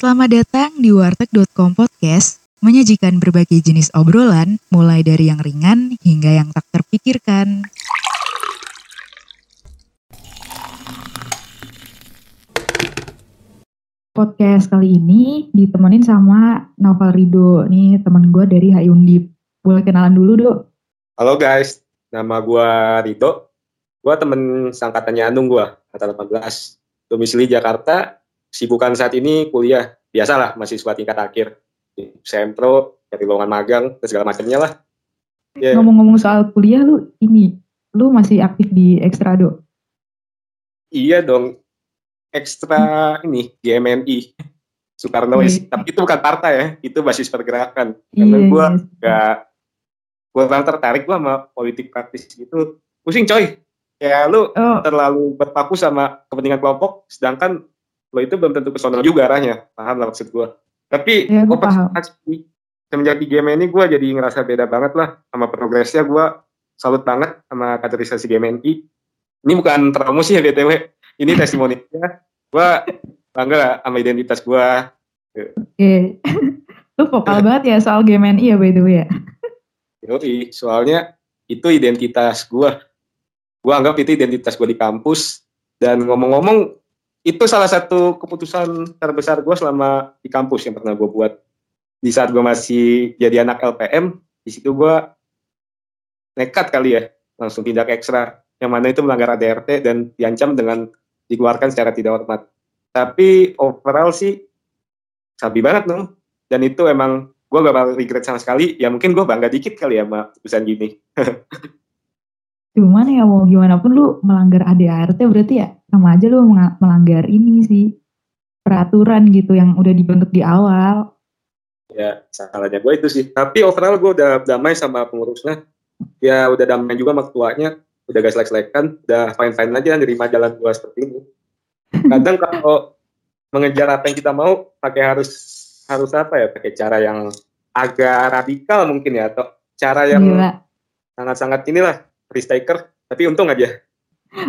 Selamat datang di warteg.com podcast, menyajikan berbagai jenis obrolan, mulai dari yang ringan hingga yang tak terpikirkan. Podcast kali ini ditemenin sama Novel Rido, nih teman gue dari HI. Boleh kenalan dulu, Dok? Halo guys, nama gua Rito. Gua temen sangkatannya Anung gua, kata 18. Domisili Jakarta, sibukan saat ini kuliah. Biasalah, mahasiswa tingkat akhir. Di Sempro, dari lowongan magang, dan segala macamnya lah. Ya, Ngomong-ngomong soal kuliah, lu ini, lu masih aktif di Ekstra, Dok? iya dong, ekstra ini, GMNI. Soekarno Iya. Is- tapi itu bukan partai ya, itu basis pergerakan. Karena Iya, gua iya. gak, gua kurang tertarik gua sama politik praktis gitu. Pusing coy. Ya lu Oh, terlalu berpaku sama kepentingan kelompok, sedangkan lo itu belum tentu kesono juga arahnya. Paham lah maksud gue. Tapi gua gua pas- paham. pas semenjak di game ini gue jadi ngerasa beda banget lah sama progresnya. Gue salut banget sama kaderisasi GMNI. Ini bukan promosi ya BTW. Ini testimoninya. Gue bangga lah sama identitas gue. oke. lu vokal banget ya soal GMNI ya, by the way ya? Yoi, soalnya itu identitas gue. Gue anggap itu identitas gue di kampus. Dan ngomong-ngomong, itu salah satu keputusan terbesar gue selama di kampus yang pernah gue buat. Di saat gue masih jadi anak LPM, di situ gue nekat kali ya, langsung tindak ekstra. Yang mana itu melanggar ADRT dan diancam dengan dikeluarkan secara tidak hormat. Tapi overall sih, sabi banget dong. Dan itu emang gue gak bakal regret sama sekali. Ya mungkin gue bangga dikit kali ya sama keputusan gini. Cuman ya mau gimana pun lu melanggar ADART berarti ya sama aja lu melanggar ini sih. Peraturan gitu yang udah dibentuk di awal. ya salahnya gue itu sih. Tapi overall gue udah damai sama pengurusnya. Ya udah damai juga sama ketuanya. Udah gak selek-selekan udah fine-fine aja nerima jalan gue seperti ini. Kadang kalau mengejar apa yang kita mau pakai harus harus apa ya? Pakai cara yang agak radikal mungkin ya atau cara yang sangat-sangat inilah taker tapi untung aja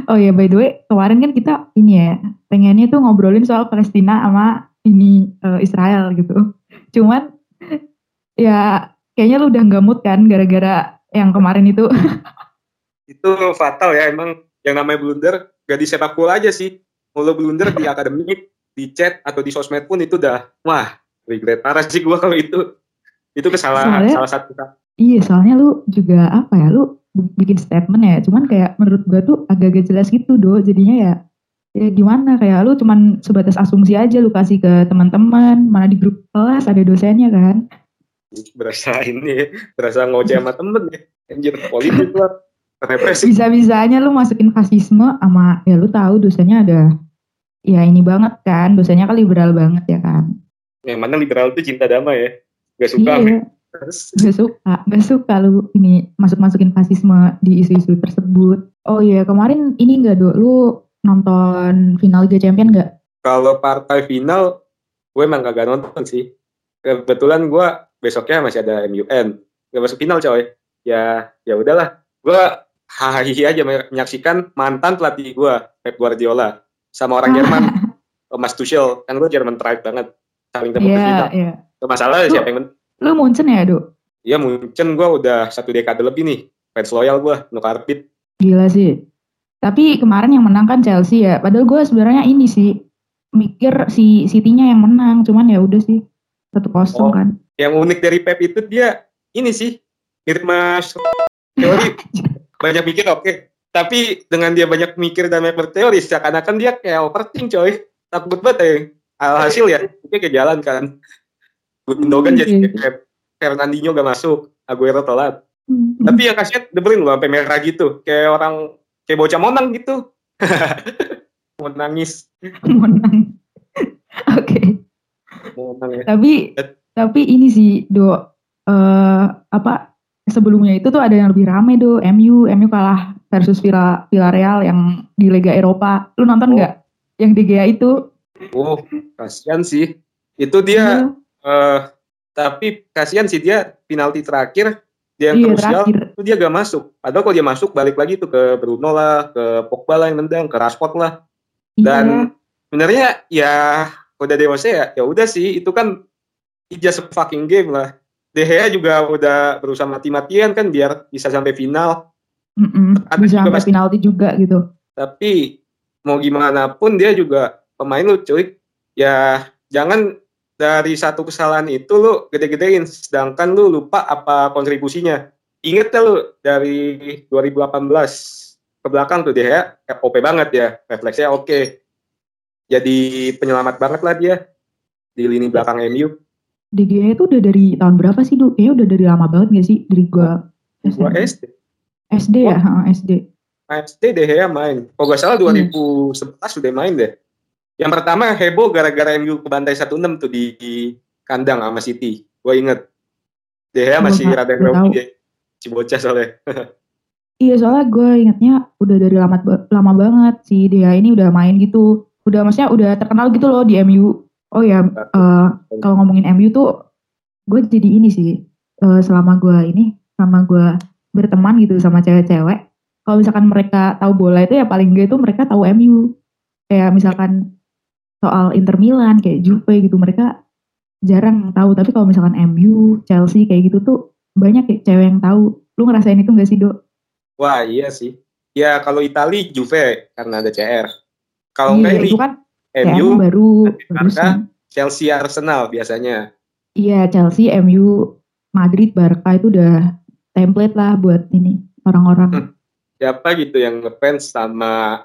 Oh ya by the way, kemarin kan kita ini ya, pengennya tuh ngobrolin soal Palestina sama ini eh, Israel gitu. Cuman ya kayaknya lu udah mood kan gara-gara yang kemarin itu. itu fatal ya emang yang namanya blunder gak di sepak bola aja sih kalau blunder di akademik di chat atau di sosmed pun itu udah wah regret parah sih gua kalau itu itu kesalahan Soalnya- salah satu iya soalnya lu juga apa ya, lu bikin statement ya. Cuman kayak menurut gua tuh agak-agak jelas gitu do. Jadinya ya ya gimana? Kayak lu cuman sebatas asumsi aja lu kasih ke teman-teman mana di grup kelas ada dosennya kan? Berasa ini berasa ngoceh sama temen ya. Anjir politik lah represi. Bisa-bisanya lu masukin fasisme sama ya lu tahu dosennya ada ya ini banget kan? Dosennya kan liberal banget ya kan? Yang mana liberal itu cinta damai ya. Gak suka iya gak suka gak suka lu ini masuk-masukin fasisme di isu-isu tersebut. Oh iya kemarin ini gak do lu nonton final Liga Champion gak kalau partai final gue emang kagak nonton sih. Kebetulan gue besoknya masih ada MUN gak masuk final coy. Ya ya udahlah. Gue hahihi aja menyaksikan mantan pelatih gue Pep Guardiola sama orang Jerman. Thomas Tuchel. Kan gue Jerman tribe banget. Saling tepuk ke iya final. iya. Gak masalah siapa yang lu Munchen ya do ya Munchen. Gue udah satu dekade lebih nih. Fans loyal gue no carpet gila sih. Tapi kemarin yang menang kan Chelsea ya. Padahal gue sebenarnya ini sih mikir si City-nya yang menang. Cuman ya udah sih satu kosong Oh. kan. yang unik dari Pep itu dia ini sih mirip mas teori. Banyak mikir oke. Tapi dengan dia banyak mikir dan banyak berteori seakan-akan dia kayak overthink coy. Takut banget ya alhasil ya dia kayak jalan kan Gundogan Hmm, jadi iya. kayak Fernandinho gak masuk Aguero telat Hmm. tapi yang kasihan debelin loh sampai merah gitu kayak orang kayak bocah monang gitu mau nangis menang. Oke. mau nangis Tapi Et- tapi ini sih do eh apa sebelumnya itu tuh ada yang lebih rame do MU MU kalah versus Villa Villarreal yang di Liga Eropa. Lu nonton Oh. nggak? Yang di GA itu? oh kasihan sih itu dia eh tapi kasihan sih dia penalti terakhir dia yang Iya, krusial terakhir. itu dia gak masuk padahal kalau dia masuk balik lagi tuh ke Bruno lah ke Pogba lah yang nendang ke Rashford lah Iya. dan sebenarnya ya udah dewasa ya ya udah sih itu kan it just a fucking game lah De Gea juga udah berusaha mati-matian kan biar bisa sampai final Mm-mm. Ada Bisa sampai mas- penalti juga gitu. tapi mau gimana pun dia juga pemain lu cuy ya jangan dari satu kesalahan itu lu gede-gedein sedangkan lu lupa apa kontribusinya inget gak lu dari 2018 ke belakang tuh dia ya OP banget ya refleksnya oke jadi penyelamat banget lah dia di lini belakang MU De Gea itu udah dari tahun berapa sih, Du? Kayaknya udah dari lama banget gak sih? Dari gua gua. SD SD ya? Ha, SD. SD De Gea main kalau gak salah 2011 sudah main deh yang pertama heboh gara-gara MU ke bantai 1-6 tuh di, di kandang sama City gue inget Gua masih nggak- rada grogi deh si bocah soalnya Iya, soalnya gue ingetnya udah dari lama, lama banget si dia ini udah main gitu. Udah maksudnya udah terkenal gitu loh di MU. Oh ya, eh, kalau ngomongin MU tuh gue jadi ini sih. eh, selama gue ini, sama gue berteman gitu sama cewek-cewek. Kalau misalkan mereka tahu bola itu ya paling gak itu mereka tahu MU. Kayak misalkan soal Inter Milan, kayak Juve gitu. Mereka jarang tahu. Tapi kalau misalkan MU, Chelsea kayak gitu tuh banyak ya cewek yang tahu. Lu ngerasain itu gak sih, Dok? wah iya sih ya kalau Itali Juve karena ada CR kalau iya, enggak itu kan kayak MU baru Barca. Chelsea Arsenal biasanya Iya, Chelsea, MU, Madrid, Barca itu udah template lah buat ini orang-orang. Hmm. siapa gitu yang ngefans sama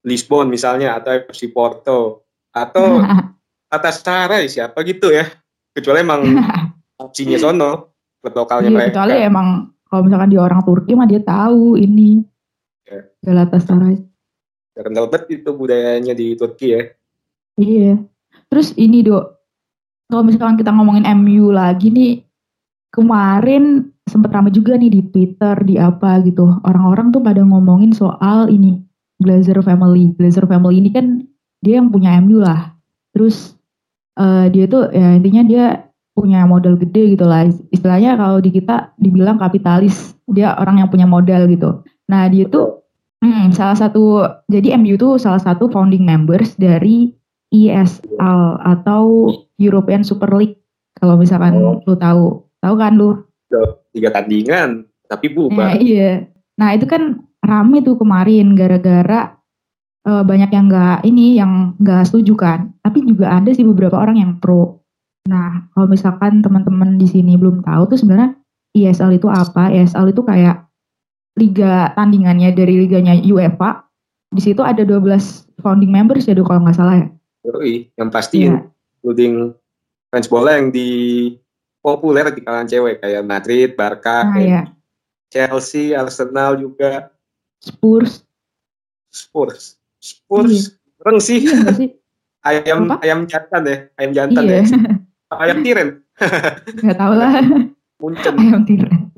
Lisbon misalnya atau FC Porto atau atas Sarai siapa gitu ya kecuali emang opsinya sono klub lokalnya Iya, mereka kecuali emang kalau misalkan dia orang Turki mah dia tahu ini Ya. Galatasaray. kental banget itu budayanya di Turki ya Iya. Terus ini dok, kalau misalkan kita ngomongin MU lagi nih, kemarin sempet rame juga nih di Twitter, di apa gitu. Orang-orang tuh pada ngomongin soal ini, Glazer Family. Glazer Family ini kan dia yang punya MU lah. Terus eh, dia tuh ya intinya dia punya modal gede gitu lah. Istilahnya kalau di kita dibilang kapitalis, dia orang yang punya modal gitu. Nah dia tuh hmm, salah satu, jadi MU tuh salah satu founding members dari ESL atau European Super League. Kalau misalkan Oh. lu tahu, tahu kan lu? tiga tandingan tapi Nah, bubar iya. Nah itu kan rame tuh kemarin gara-gara eh, banyak yang nggak ini yang nggak setuju kan. Tapi juga ada sih beberapa orang yang pro. Nah kalau misalkan teman-teman di sini belum tahu tuh sebenarnya ESL itu apa? ESL itu kayak liga tandingannya dari liganya UEFA. Di situ ada 12 founding members ya kalau nggak salah ya. Yoi, yang pasti Iya. including fans bola yang di populer di kalangan cewek kayak Madrid, Barca, Nah kayak ya, Chelsea, Arsenal juga, Spurs. Spurs. Spurs, keren sih. Iya sih? Ayam Apa? ayam jantan ya, ayam jantan Iya, ya. Ayam tiren, nggak tahu lah. muncen. Ayam tiran.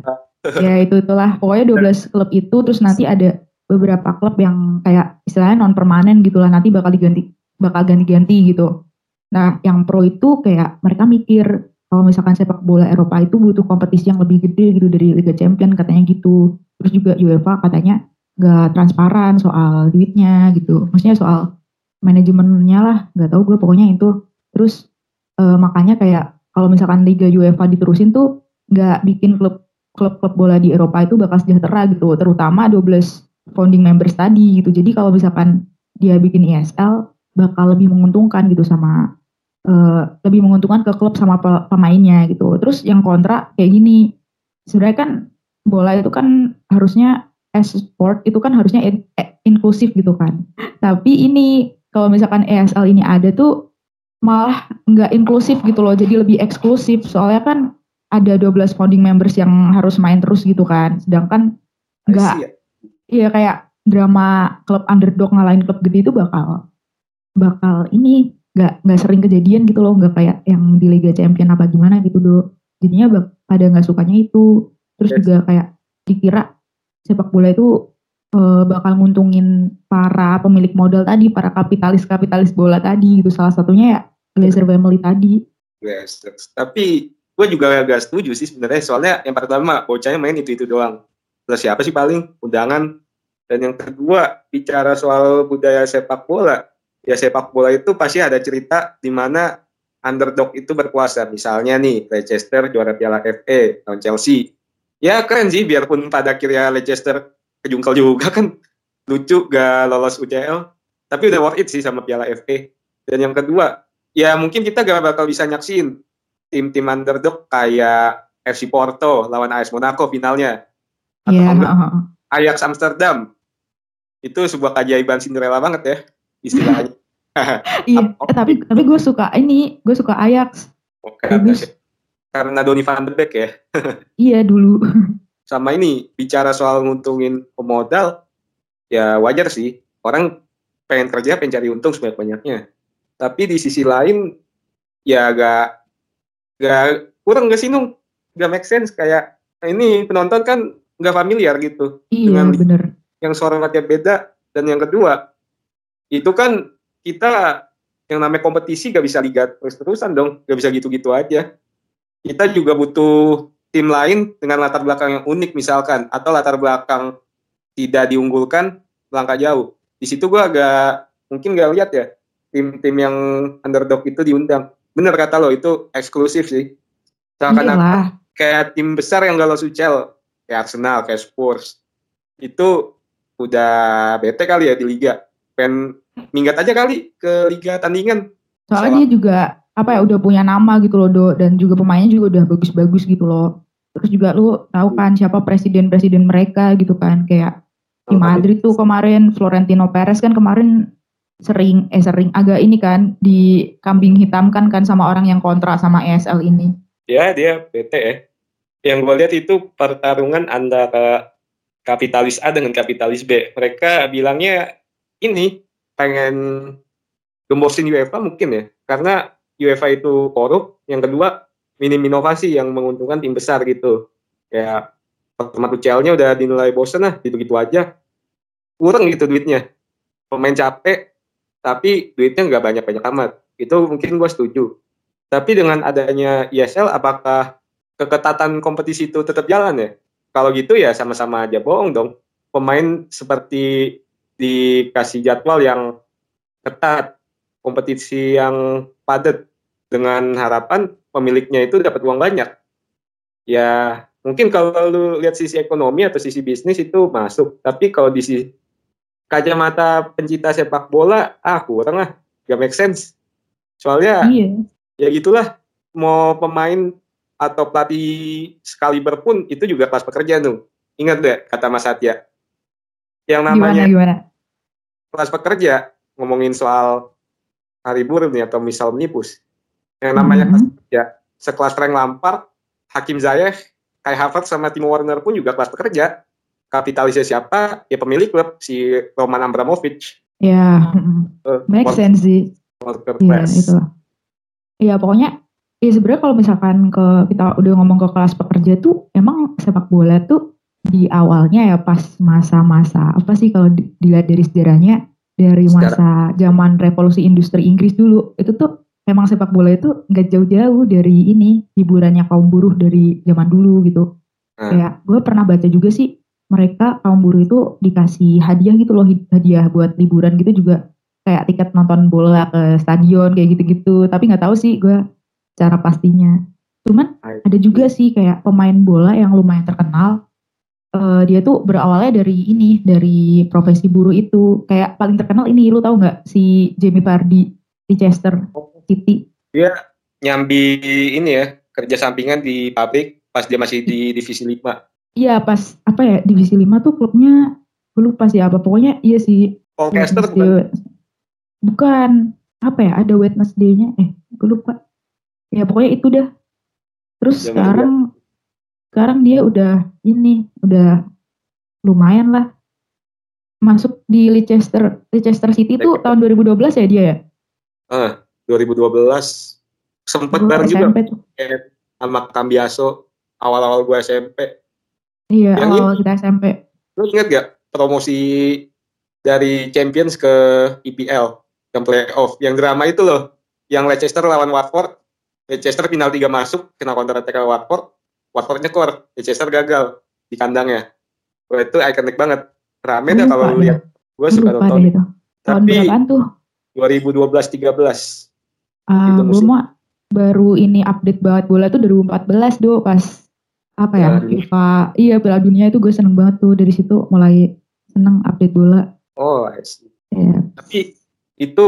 ya itu itulah. Pokoknya 12 klub itu terus nanti ada beberapa klub yang kayak istilahnya non permanen gitulah nanti bakal diganti bakal ganti-ganti gitu. Nah, yang pro itu kayak mereka mikir kalau misalkan sepak bola Eropa itu butuh kompetisi yang lebih gede gitu dari Liga Champion katanya gitu. Terus juga UEFA katanya nggak transparan soal duitnya gitu. Maksudnya soal manajemennya lah, nggak tahu gue pokoknya itu. Terus eh, makanya kayak kalau misalkan Liga UEFA diterusin tuh nggak bikin klub klub-klub bola di Eropa itu bakal sejahtera gitu, terutama 12 founding members tadi gitu. Jadi kalau misalkan dia bikin ESL bakal lebih menguntungkan gitu sama eh, lebih menguntungkan ke klub sama pe- pemainnya gitu. Terus yang kontra kayak gini, sebenarnya kan bola itu kan harusnya as sport itu kan harusnya in- eh, inklusif gitu kan. Tapi ini kalau misalkan ESL ini ada tuh malah nggak inklusif gitu loh, jadi lebih eksklusif. Soalnya kan ada 12 founding members yang harus main terus gitu kan. Sedangkan nggak Iya. Kayak drama klub underdog ngalahin klub gede itu bakal bakal ini nggak nggak sering kejadian gitu loh nggak kayak yang di Liga Champion apa gimana gitu do jadinya pada nggak sukanya itu terus Yes. juga kayak dikira sepak bola itu eh, bakal nguntungin para pemilik modal tadi para kapitalis kapitalis bola tadi gitu salah satunya ya Glazer family tadi Yes, yes. Tapi gue juga agak setuju sih sebenarnya. Soalnya yang pertama bocahnya main itu itu doang. Terus siapa sih paling undangan? Dan yang kedua bicara soal budaya sepak bola, ya sepak bola itu pasti ada cerita di mana underdog itu berkuasa. Misalnya nih, Leicester juara Piala FA lawan Chelsea. Ya keren sih, biarpun pada akhirnya Leicester kejungkal juga kan lucu gak lolos UCL. Tapi udah worth it sih sama Piala FA. Dan yang kedua, ya mungkin kita gak bakal bisa nyaksin tim-tim underdog kayak FC Porto lawan AS Monaco finalnya. Atau Iya, enggak, heeh. Ajax Amsterdam. Itu sebuah keajaiban Cinderella banget ya istilahnya. Iya, eh, tapi tapi gue suka ini, gue suka Ajax. Oke, Bagus. Karena Donny van de Beek ya. Iya dulu. Sama ini bicara soal nguntungin pemodal, ya wajar sih. Orang pengen kerja, pengen cari untung sebanyak-banyaknya. Tapi di sisi lain, ya agak gak kurang gak sih nung? Gak make sense kayak ini penonton kan nggak familiar gitu. Iya Dengan- bener. Yang formatnya beda. Dan yang kedua, itu kan kita yang namanya kompetisi gak bisa liga terus-terusan dong. Gak bisa gitu-gitu aja. Kita juga butuh tim lain dengan latar belakang yang unik misalkan. Atau latar belakang tidak diunggulkan melangkah jauh. Di situ gue agak mungkin gak lihat ya tim-tim yang underdog itu diundang. Bener kata lo itu eksklusif sih. Seakan-akan Iyalah. kayak tim besar yang gak lolos UCL kayak Arsenal, kayak Spurs itu udah bete kali ya di liga pengen minggat aja kali ke liga tandingan Soalnya Salah. dia juga apa ya udah punya nama gitu loh do. Dan juga pemainnya juga udah bagus-bagus gitu loh. Terus juga lu tahu kan siapa presiden-presiden mereka gitu kan kayak di Madrid tuh kemarin Florentino Perez kan kemarin sering eh sering agak ini kan di kambing hitamkan kan sama orang yang kontra sama ESL ini. ya dia bete ya. Yang gue lihat itu pertarungan antara kapitalis A dengan kapitalis B. Mereka bilangnya ini pengen gembosin UEFA mungkin ya. Karena UEFA itu korup yang kedua minim inovasi yang menguntungkan tim besar gitu. Kayak format UCL-nya udah dinilai bosen lah gitu-gitu aja. Kurang gitu duitnya. Pemain capek tapi duitnya nggak banyak-banyak amat. Itu mungkin gue setuju. Tapi dengan adanya ISL apakah keketatan kompetisi itu tetap jalan ya? Kalau gitu ya sama-sama aja bohong dong. Pemain seperti dikasih jadwal yang ketat kompetisi yang padat dengan harapan pemiliknya itu dapat uang banyak. Ya mungkin kalau lu lihat sisi ekonomi atau sisi bisnis itu masuk. Tapi kalau di sisi kacamata pencinta sepak bola ah kurang lah. Gak make sense. Soalnya Iya. ya gitulah. Mau pemain atau pelatih sekaliber pun itu juga kelas pekerja tuh. Ingat deh kata Mas Satya? Yang Gimana namanya gimana? kelas pekerja ngomongin soal hari buruh nih atau misal menipus yang namanya Mhm. kelas pekerja sekelas Frank Lampard Hakim Ziyech Kai Havertz sama Timo Werner pun juga kelas pekerja kapitalisnya siapa ya pemilik klub si Roman Abramovich Ya, mm, Eh, make work- sense sih. Iya itu. Iya pokoknya ya sebenarnya kalau misalkan ke kita udah ngomong ke kelas pekerja tuh emang sepak bola tuh di awalnya ya pas masa-masa apa sih kalau di- dilihat dari sejarahnya dari masa zaman revolusi industri Inggris dulu itu tuh emang sepak bola itu nggak jauh-jauh dari ini hiburannya kaum buruh dari zaman dulu gitu. Hmm. Kayak gue pernah baca juga sih mereka kaum buruh itu dikasih hadiah gitu loh hadiah buat liburan gitu juga. Kayak tiket nonton bola ke stadion kayak gitu-gitu tapi nggak tahu sih gue cara pastinya. Cuman ada juga sih kayak pemain bola yang lumayan terkenal Eh, dia tuh berawalnya dari ini dari profesi buruh itu. Kayak paling terkenal ini lu tahu nggak si Jamie Vardy di Chester City dia nyambi ini ya kerja sampingan di pabrik pas dia masih di divisi 5 iya pas apa ya divisi 5 tuh klubnya gue lupa sih apa pokoknya iya sih. Wednesday- bukan bukan apa ya ada Wednesday-nya eh gue lupa. Ya pokoknya itu dah. Terus Zaman sekarang sekarang dia udah ini udah lumayan lah. Masuk di Leicester Leicester City tuh Leicester. tahun 2012 ya dia ya 2012 sempet Gua bareng juga SMP tuh kayak sama Cambiaso awal-awal gue SMP. Iya Yang awal kita SMP. Lu inget gak promosi dari Champions ke IPL yang playoff? Yang drama itu loh yang Leicester lawan Watford. Leicester final 3 masuk kena counter attack Watford. Watford nyekor Leicester gagal di kandangnya. Wah, itu ikonik banget. Rame dah Lupa kalau lu deh. lihat. Gue suka nonton. deh tapi berapaan tuh? 2012-13. Itu gue mah baru ini update banget bola tuh 2014 do pas apa ya. FIFA iya Piala Dunia itu gue seneng banget tuh dari situ mulai seneng update bola Oh, I see. ya Tapi itu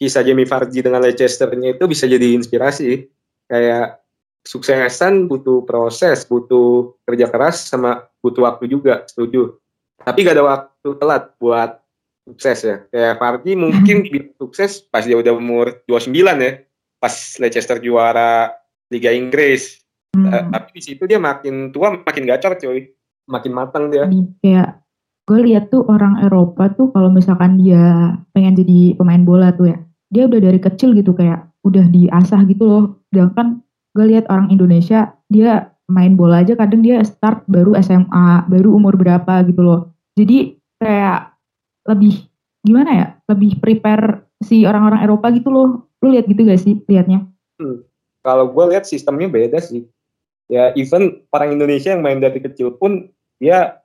kisah Jamie Vardy dengan Leicester-nya itu bisa jadi inspirasi. Kayak suksesan butuh proses, butuh kerja keras, sama butuh waktu juga, setuju. Tapi gak ada waktu telat buat sukses ya. Kayak Vardy mungkin bisa sukses pas dia udah umur 29 ya. Pas Leicester juara Liga Inggris. Hmm. Eh, tapi di situ dia makin tua, makin gacor coy. Makin matang dia. Kayak gue lihat tuh orang Eropa tuh kalau misalkan dia pengen jadi pemain bola tuh ya dia udah dari kecil gitu kayak udah diasah gitu loh sedangkan gue lihat orang Indonesia dia main bola aja kadang dia start baru SMA baru umur berapa gitu loh jadi kayak lebih gimana ya lebih prepare si orang-orang Eropa gitu loh lu lihat gitu gak sih liatnya kalau gue lihat sistemnya beda sih. Ya even orang Indonesia yang main dari kecil pun dia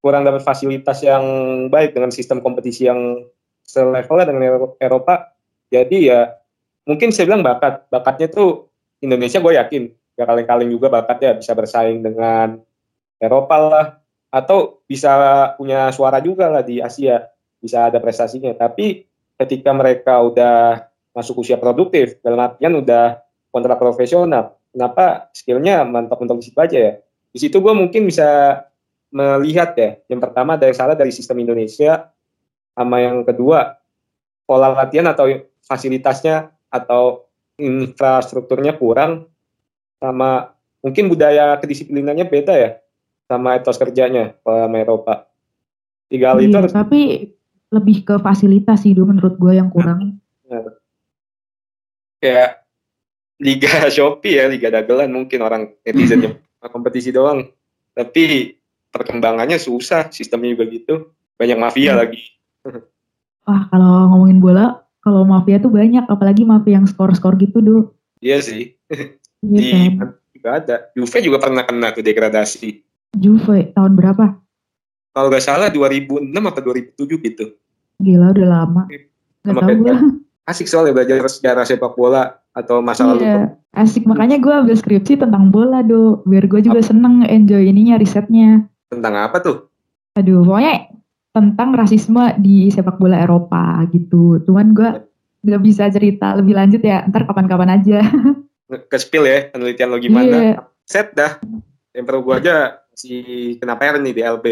kurang dapat fasilitas yang baik dengan sistem kompetisi yang selevelnya dengan Ero- Eropa. Jadi ya mungkin saya bilang bakat, bakatnya tuh Indonesia gue yakin gak kaleng-kaleng juga bakatnya bisa bersaing dengan Eropa lah atau bisa punya suara juga lah di Asia bisa ada prestasinya. Tapi ketika mereka udah masuk usia produktif dalam artian udah kontrak profesional kenapa skillnya mantap untuk di situ aja ya? Di situ gue mungkin bisa melihat ya yang pertama dari salah dari sistem Indonesia sama yang kedua pola latihan atau fasilitasnya atau infrastrukturnya kurang sama mungkin budaya kedisiplinannya beda ya sama etos kerjanya kalau sama Eropa tiga hal itu Iya, harus tapi lebih ke fasilitas sih dulu menurut gue yang kurang kayak liga Shopee ya, liga dagelan mungkin orang netizen kompetisi doang. Tapi perkembangannya susah, sistemnya juga gitu. Banyak mafia Hmm. lagi. Wah, kalau ngomongin bola, kalau mafia tuh banyak, apalagi mafia yang skor-skor gitu, Do. Iya sih. Iya Di kan? juga ada. Juve juga pernah kena tuh degradasi. Juve, tahun berapa? Kalau nggak salah 2006 apa 2007 gitu. Gila, udah lama. Gak Sama tau gue. Asik soalnya belajar sejarah sepak bola atau masa lalu. Iya, asik. Makanya gue ambil skripsi tentang bola, Do. Biar gue juga seneng enjoy ininya, risetnya. Tentang apa tuh? Aduh, pokoknya tentang rasisme di sepak bola Eropa gitu. Cuman gue gak bisa cerita lebih lanjut ya, ntar kapan-kapan aja. Ke spill ya, penelitian lo gimana. Iya. Set dah. Yang perlu gua aja si kena PR nih di LB.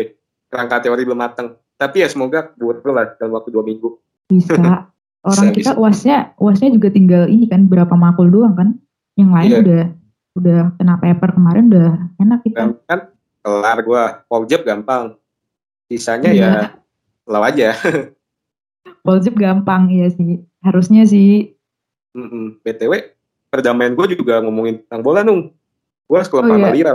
Kerangka teori belum mateng. Tapi ya semoga buat lah dalam waktu dua minggu. Bisa. Orang Bisa, kita bisa. uasnya, uasnya juga tinggal ini kan, berapa makul doang kan. Yang lain Iya. udah udah kena paper kemarin udah enak kita. Kan kelar gua Poljeb gampang. Sisanya Iya. ya lo aja. Poljeb gampang ya sih. Harusnya sih. Mm-mm. BTW perdamaian gue juga ngomongin tentang bola nung. Gue sekolah Oh, iya. Parmalira.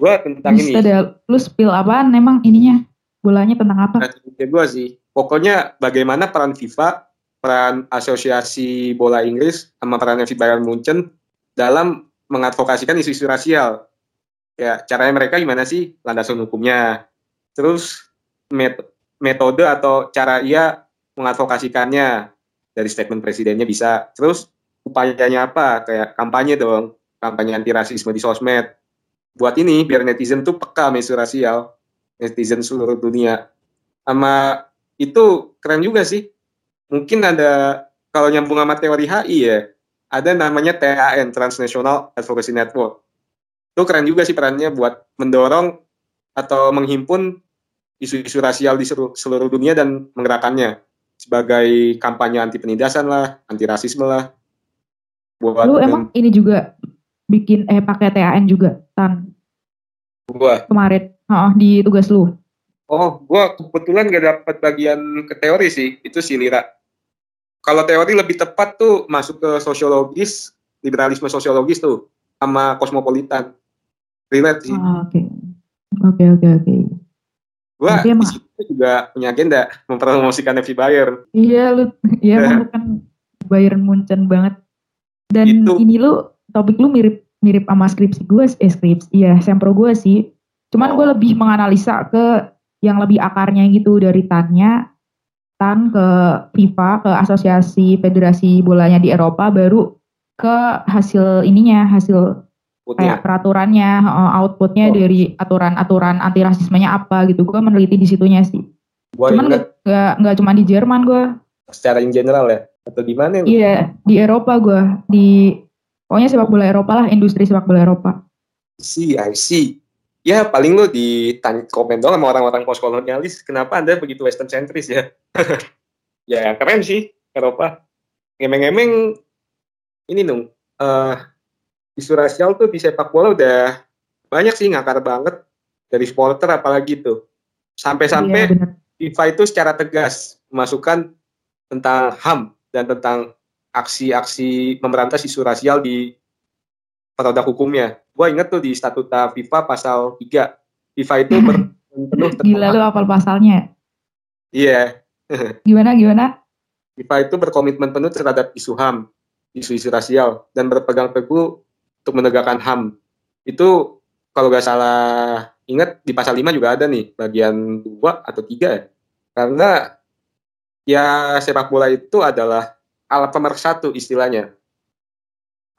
Gue tentang ini. Bisa deh, lu spill apaan emang ininya? Bolanya tentang apa? gue sih. Pokoknya bagaimana peran FIFA, peran asosiasi bola Inggris, sama peran FC Bayern Munchen dalam mengadvokasikan isu-isu rasial. Ya, caranya mereka gimana sih? Landasan hukumnya. Terus met- metode atau cara ia mengadvokasikannya dari statement presidennya bisa. Terus upayanya apa? Kayak kampanye dong, kampanye anti rasisme di sosmed. Buat ini biar netizen tuh peka isu rasial, netizen seluruh dunia. Sama itu keren juga sih. Mungkin ada kalau nyambung sama teori HI ya, ada namanya TAN Transnational Advocacy Network. Itu keren juga sih perannya buat mendorong atau menghimpun isu-isu rasial di seluruh, seluruh dunia dan menggerakkannya sebagai kampanye anti penindasan lah, anti rasisme lah. Buat Lu emang ini juga bikin eh pakai TAN juga tan gua. kemarin Heeh, di tugas lu. Oh, gua kebetulan gak dapat bagian ke teori sih, itu si Lira. Kalau teori lebih tepat tuh masuk ke sosiologis, liberalisme sosiologis tuh, sama kosmopolitan. Relate sih. Ah, Oke. Oke oke oke. Gua Tapi emang- juga punya agenda mempromosikan FC Bayern. Iya lu, iya emang kan Bayern Munchen banget. Dan Itu. ini lu topik lu mirip mirip sama skripsi gue, eh skripsi, iya sempro gue sih. Cuman gue lebih menganalisa ke yang lebih akarnya gitu dari tanya gugatan ke FIFA, ke Asosiasi Federasi Bolanya di Eropa, baru ke hasil ininya, hasil kayak peraturannya, outputnya oh. dari aturan-aturan anti rasismenya apa gitu. Gue meneliti di situnya sih. Gua Cuman nggak nggak cuma di Jerman gue. Secara in general ya? Atau gimana? Iya, di Eropa gue. Di pokoknya sepak bola Eropa lah, industri sepak bola Eropa. See, I see. Ya paling lo ditanya komen dong sama orang-orang postkolonialis, kenapa anda begitu western centris ya? ya keren sih Eropa. Ngemeng-ngemeng ini dong, uh, isu rasial tuh di sepak bola udah banyak sih ngakar banget dari supporter apalagi tuh. Sampai-sampai iya, FIFA itu secara tegas memasukkan tentang HAM dan tentang aksi-aksi memberantas isu rasial di produk hukumnya. Gue inget tuh di statuta FIFA pasal 3. FIFA itu berpenuh Gila lu apal pasalnya. Iya. Yeah. gimana gimana? FIFA itu berkomitmen penuh terhadap isu HAM, isu-isu rasial dan berpegang teguh untuk menegakkan HAM. Itu kalau gak salah ingat di pasal 5 juga ada nih bagian 2 atau 3 ya. Karena ya sepak bola itu adalah alat pemersatu istilahnya.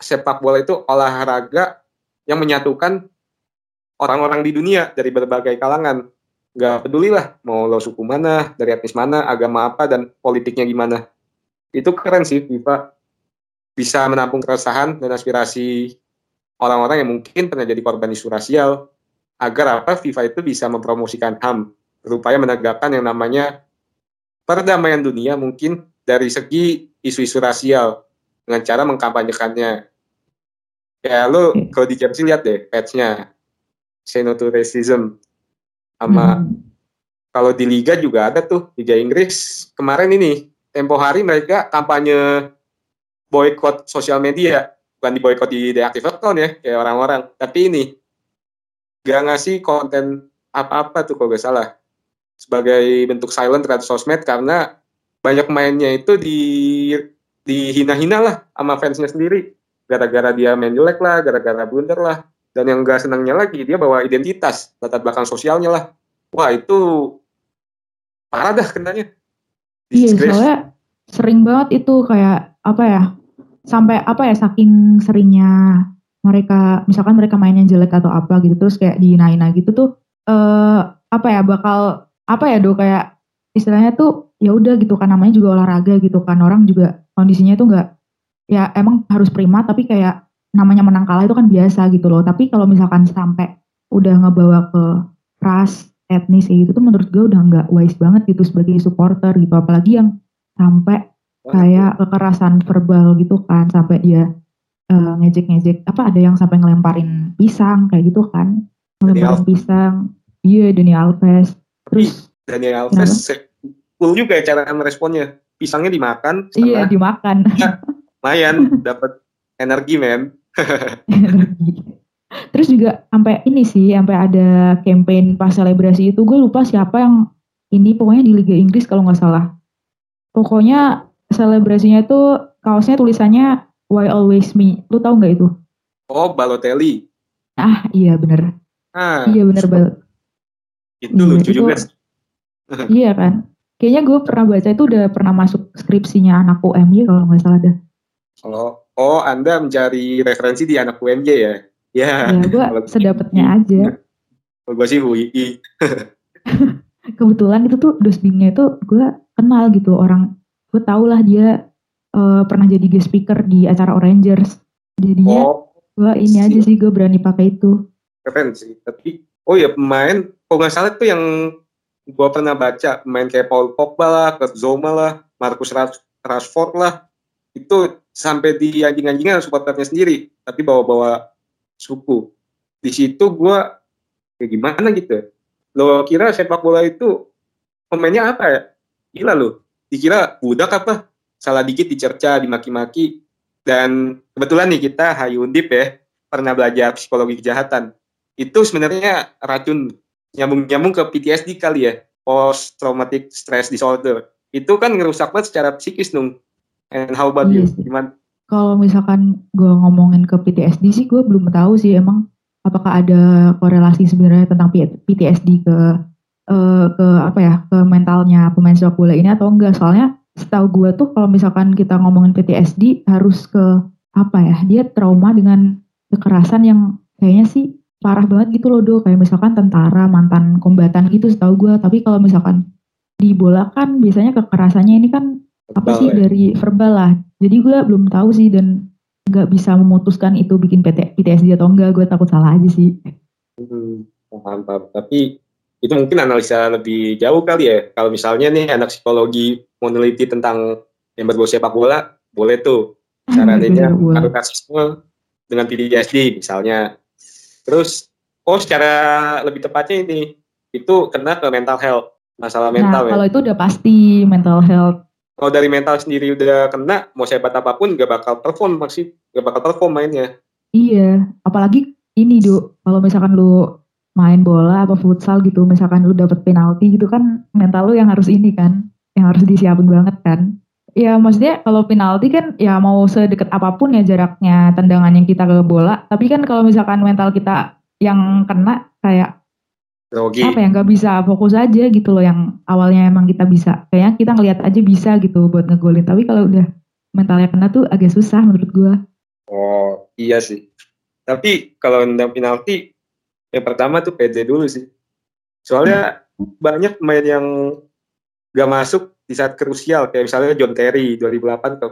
Sepak bola itu olahraga yang menyatukan orang-orang di dunia dari berbagai kalangan. Gak peduli lah mau lo suku mana, dari etnis mana, agama apa, dan politiknya gimana. Itu keren sih FIFA bisa menampung keresahan dan aspirasi orang-orang yang mungkin pernah jadi korban isu rasial agar apa FIFA itu bisa mempromosikan HAM berupaya menegakkan yang namanya perdamaian dunia mungkin dari segi isu-isu rasial dengan cara mengkampanyekannya. Ya lo hmm. kalau di Chelsea lihat deh patchnya. Say no to racism sama hmm. kalau di liga juga ada tuh liga Inggris. Kemarin ini tempo hari mereka kampanye boykot sosial media. Bukan di boykot di deactive account ya kayak orang-orang. Tapi ini gak ngasih konten apa-apa tuh kalau gak salah. Sebagai bentuk silent terhadap sosmed karena banyak mainnya itu di dihina-hina lah sama fansnya sendiri gara-gara dia main jelek lah, gara-gara blunder lah. Dan yang gak senangnya lagi, dia bawa identitas, latar belakang sosialnya lah. Wah, itu parah dah kenanya. Iya, soalnya sering banget itu kayak, apa ya, sampai apa ya, saking seringnya mereka, misalkan mereka mainnya jelek atau apa gitu, terus kayak dihina-hina gitu tuh, eh, apa ya, bakal, apa ya, do kayak, istilahnya tuh, ya udah gitu kan, namanya juga olahraga gitu kan, orang juga kondisinya tuh nggak ya emang harus prima tapi kayak namanya menang kalah itu kan biasa gitu loh. Tapi kalau misalkan sampai udah ngebawa ke ras etnis kayak gitu tuh menurut gue udah nggak wise banget gitu sebagai supporter gitu. Apalagi yang sampai kayak kekerasan verbal gitu kan sampai dia uh, ngejek-ngejek apa ada yang sampai ngelemparin pisang kayak gitu kan. Ngelemparin pisang. Iya Dani Alves. Terus Dani Alves cool juga ya cara meresponnya pisangnya dimakan iya dimakan. Lumayan dapat energi men. Terus juga sampai ini sih sampai ada campaign pas selebrasi itu gue lupa siapa yang ini pokoknya di Liga Inggris kalau nggak salah. Pokoknya selebrasinya itu kaosnya tulisannya Why Always Me? Lu tahu nggak itu? Oh Balotelli. Ah iya bener. Ah, iya bener banget itu iya, lucu itu, juga iya kan kayaknya gue pernah baca itu udah pernah masuk skripsinya anak UMY kalau nggak salah dah kalau oh Anda mencari referensi di anak UMJ ya? Ya, ya gue sedapatnya aja. Kalau gue sih UI. Kebetulan itu tuh dosbingnya itu gue kenal gitu orang. Gue tau lah dia uh, pernah jadi guest speaker di acara Orangers. Jadinya oh, gue ini aja sih gue berani pakai itu. Keren sih. Tapi oh ya pemain, kalau nggak salah itu yang gue pernah baca pemain kayak Paul Pogba lah, Kurt Zoma lah, Marcus Rashford lah, itu sampai di anjing-anjingan supporternya sendiri tapi bawa-bawa suku. Di situ gue kayak gimana gitu? Lo kira sepak bola itu pemainnya apa ya? Gila lo. Dikira budak apa? Salah dikit dicerca dimaki-maki. Dan kebetulan nih kita Hayu Undip ya pernah belajar psikologi kejahatan. Itu sebenarnya racun nyambung-nyambung ke PTSD kali ya post traumatic stress disorder itu kan ngerusak banget secara psikis dong And how about yes. you? Iya Gimana? Kalau misalkan gue ngomongin ke PTSD sih, gue belum tahu sih emang apakah ada korelasi sebenarnya tentang PTSD ke uh, ke apa ya ke mentalnya pemain sepak bola ini atau enggak soalnya setahu gue tuh kalau misalkan kita ngomongin PTSD harus ke apa ya dia trauma dengan kekerasan yang kayaknya sih parah banget gitu loh do kayak misalkan tentara mantan kombatan gitu setahu gue tapi kalau misalkan di bola kan biasanya kekerasannya ini kan apa sih ya? dari verbal lah. Jadi gue belum tahu sih dan nggak bisa memutuskan itu bikin PT, PTSD atau enggak. Gue takut salah aja sih. Hmm, paham paham. Tapi itu mungkin analisa lebih jauh kali ya. Kalau misalnya nih anak psikologi meneliti tentang yang berbau sepak bola boleh tuh. Caranya rasisme dengan PTSD misalnya terus oh secara lebih tepatnya ini itu kena ke mental health masalah nah, mental nah, ya. kalau itu udah pasti mental health. Kalau dari mental sendiri udah kena mau sehebat apa pun gak bakal perform masih gak bakal perform mainnya. Iya apalagi ini do kalau misalkan lu main bola apa futsal gitu misalkan lu dapet penalti gitu kan mental lu yang harus ini kan yang harus disiapin banget kan ya maksudnya kalau penalti kan ya mau sedekat apa pun ya jaraknya tendangan yang kita ke bola. Tapi kan kalau misalkan mental kita yang kena kayak Grogi. apa ya nggak bisa fokus aja gitu loh yang awalnya emang kita bisa. Kayaknya kita ngelihat aja bisa gitu buat ngegolin. Tapi kalau udah mentalnya kena tuh agak susah menurut gua. Oh iya sih. Tapi kalau nendang penalti yang pertama tuh pede dulu sih. Soalnya hmm. banyak pemain yang gak masuk di saat krusial kayak misalnya John Terry 2008 ke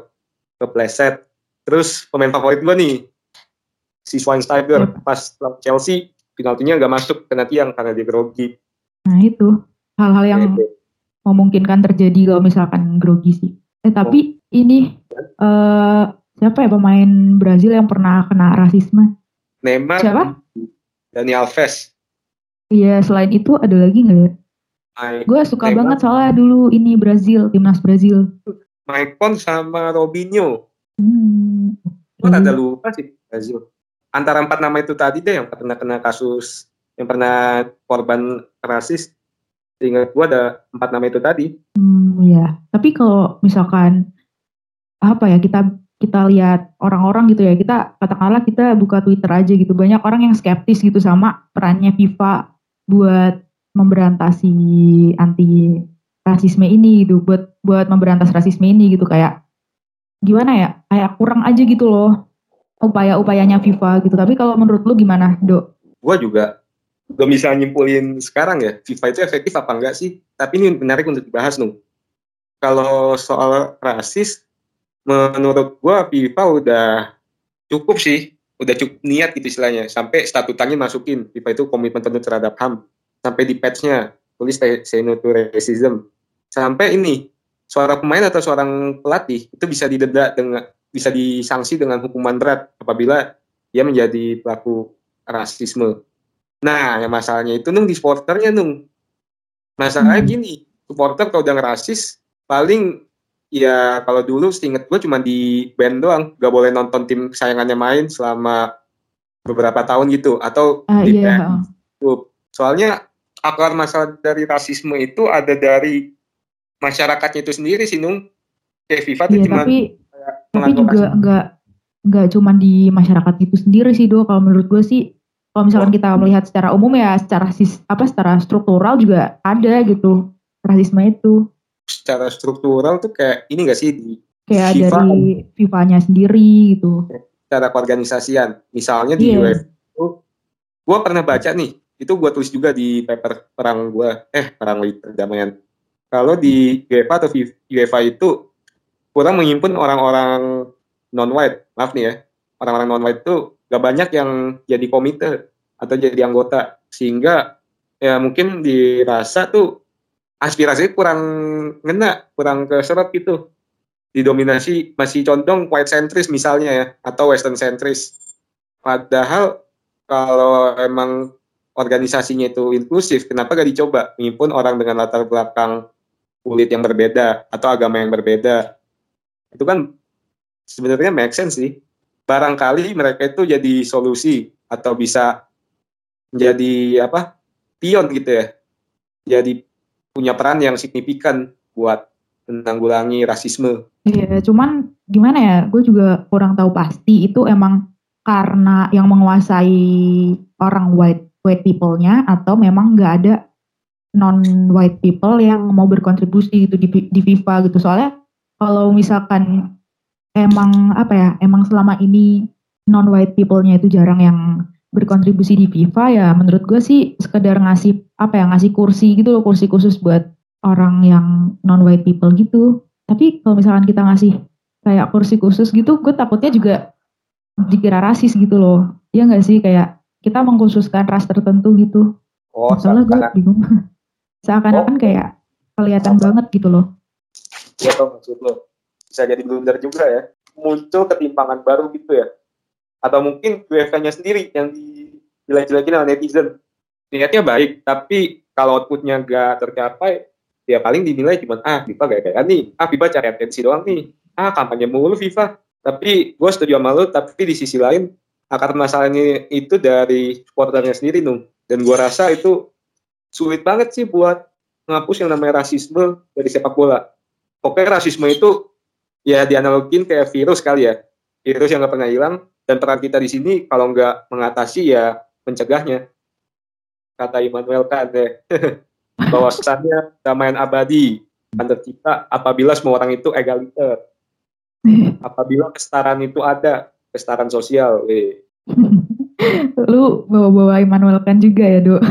ke Pleset terus pemain favorit gua nih si Schweinsteiger hmm. pas Chelsea penaltinya nggak masuk kena tiang karena dia grogi. Nah itu hal-hal yang itu. memungkinkan terjadi kalau misalkan grogi sih. Eh tapi oh. ini uh, siapa ya pemain Brazil yang pernah kena rasisme? Neymar. Siapa? Dani Alves. Iya selain itu ada lagi nggak ya? Gue suka Neymar. banget soalnya dulu ini Brazil timnas Brazil. Maicon sama Robinho. Hmm. Gue ada lupa sih Brazil antara empat nama itu tadi deh yang pernah kena kasus yang pernah korban rasis sehingga gue ada empat nama itu tadi. Hmm, ya. Tapi kalau misalkan apa ya kita kita lihat orang-orang gitu ya kita katakanlah kita buka Twitter aja gitu banyak orang yang skeptis gitu sama perannya FIFA buat memberantasi anti rasisme ini gitu buat buat memberantas rasisme ini gitu kayak gimana ya kayak kurang aja gitu loh upaya-upayanya FIFA gitu. Tapi kalau menurut lu gimana, Dok? Gua juga belum bisa nyimpulin sekarang ya, FIFA itu efektif apa enggak sih? Tapi ini menarik untuk dibahas, Nung. Kalau soal rasis, menurut gua FIFA udah cukup sih, udah cukup niat gitu istilahnya. Sampai statutanya masukin, FIFA itu komitmen terhadap HAM. Sampai di patch-nya, tulis say no to racism. Sampai ini, seorang pemain atau seorang pelatih itu bisa didenda dengan bisa disanksi dengan hukuman berat apabila dia menjadi pelaku rasisme. Nah, yang masalahnya itu nung di supporternya nung. Masalahnya hmm. gini, supporter kalau udah ngerasis paling ya kalau dulu seinget gue cuma di band doang, gak boleh nonton tim kesayangannya main selama beberapa tahun gitu atau uh, di yeah. band. Soalnya akar masalah dari rasisme itu ada dari masyarakatnya itu sendiri sih nung. Kayak FIFA tuh iya, cuma tapi tapi juga enggak enggak cuma di masyarakat itu sendiri sih do kalau menurut gue sih kalau misalkan kita melihat secara umum ya secara sis, apa secara struktural juga ada gitu rasisme itu. Secara struktural tuh kayak ini gak sih di kayak FIFA, dari FIFA-nya sendiri gitu. Secara keorganisasian. Misalnya di yeah. UEFA itu gue pernah baca nih itu gue tulis juga di paper perang gue eh perang perdamaian kalau di UEFA atau UEFA itu kurang menghimpun orang-orang non white maaf nih ya orang-orang non white itu gak banyak yang jadi komite atau jadi anggota. Sehingga ya mungkin dirasa tuh aspirasi kurang ngena kurang keserap gitu. Didominasi masih condong white centris misalnya ya atau western centris padahal kalau emang organisasinya itu inklusif kenapa gak dicoba menghimpun orang dengan latar belakang kulit yang berbeda atau agama yang berbeda itu kan sebenarnya make sense sih. Barangkali mereka itu jadi solusi atau bisa menjadi apa pion gitu ya. Jadi punya peran yang signifikan buat menanggulangi rasisme. Iya, cuman gimana ya? Gue juga kurang tahu pasti itu emang karena yang menguasai orang white white people-nya atau memang nggak ada non white people yang mau berkontribusi gitu di, di FIFA gitu. Soalnya kalau misalkan emang apa ya emang selama ini non white people-nya itu jarang yang berkontribusi di FIFA ya menurut gue sih sekedar ngasih apa ya ngasih kursi gitu loh kursi khusus buat orang yang non white people gitu. Tapi kalau misalkan kita ngasih kayak kursi khusus gitu gue takutnya juga dikira rasis gitu loh. Ya nggak sih? Kayak kita mengkhususkan ras tertentu gitu. Oh, soalnya gue bingung. Seakan-akan oh. kayak kelihatan oh. banget gitu loh. Ya tau maksud lo bisa jadi blunder juga ya. Muncul ketimpangan baru gitu ya. Atau mungkin UEFA-nya sendiri yang dijelek-jelekin oleh netizen. Niatnya baik tapi kalau outputnya gak tercapai ya paling dinilai cuma ah FIFA gak kayak nih. Ah FIFA cari atensi doang nih. Ah kampanye mulu FIFA. Tapi gue setuju sama lu tapi di sisi lain akar masalahnya itu dari supporternya sendiri nung dan gue rasa itu sulit banget sih buat menghapus yang namanya rasisme dari sepak bola pokoknya rasisme itu ya dianalogin kayak virus kali ya virus yang gak pernah hilang dan peran kita di sini kalau nggak mengatasi ya mencegahnya. Kata Immanuel Kant ya. bahwasannya damaian abadi akan tercipta apabila semua orang itu egaliter. Apabila kesetaraan itu ada, kesetaraan sosial. Eh. Lu bawa-bawa Immanuel Kant juga ya, Dok.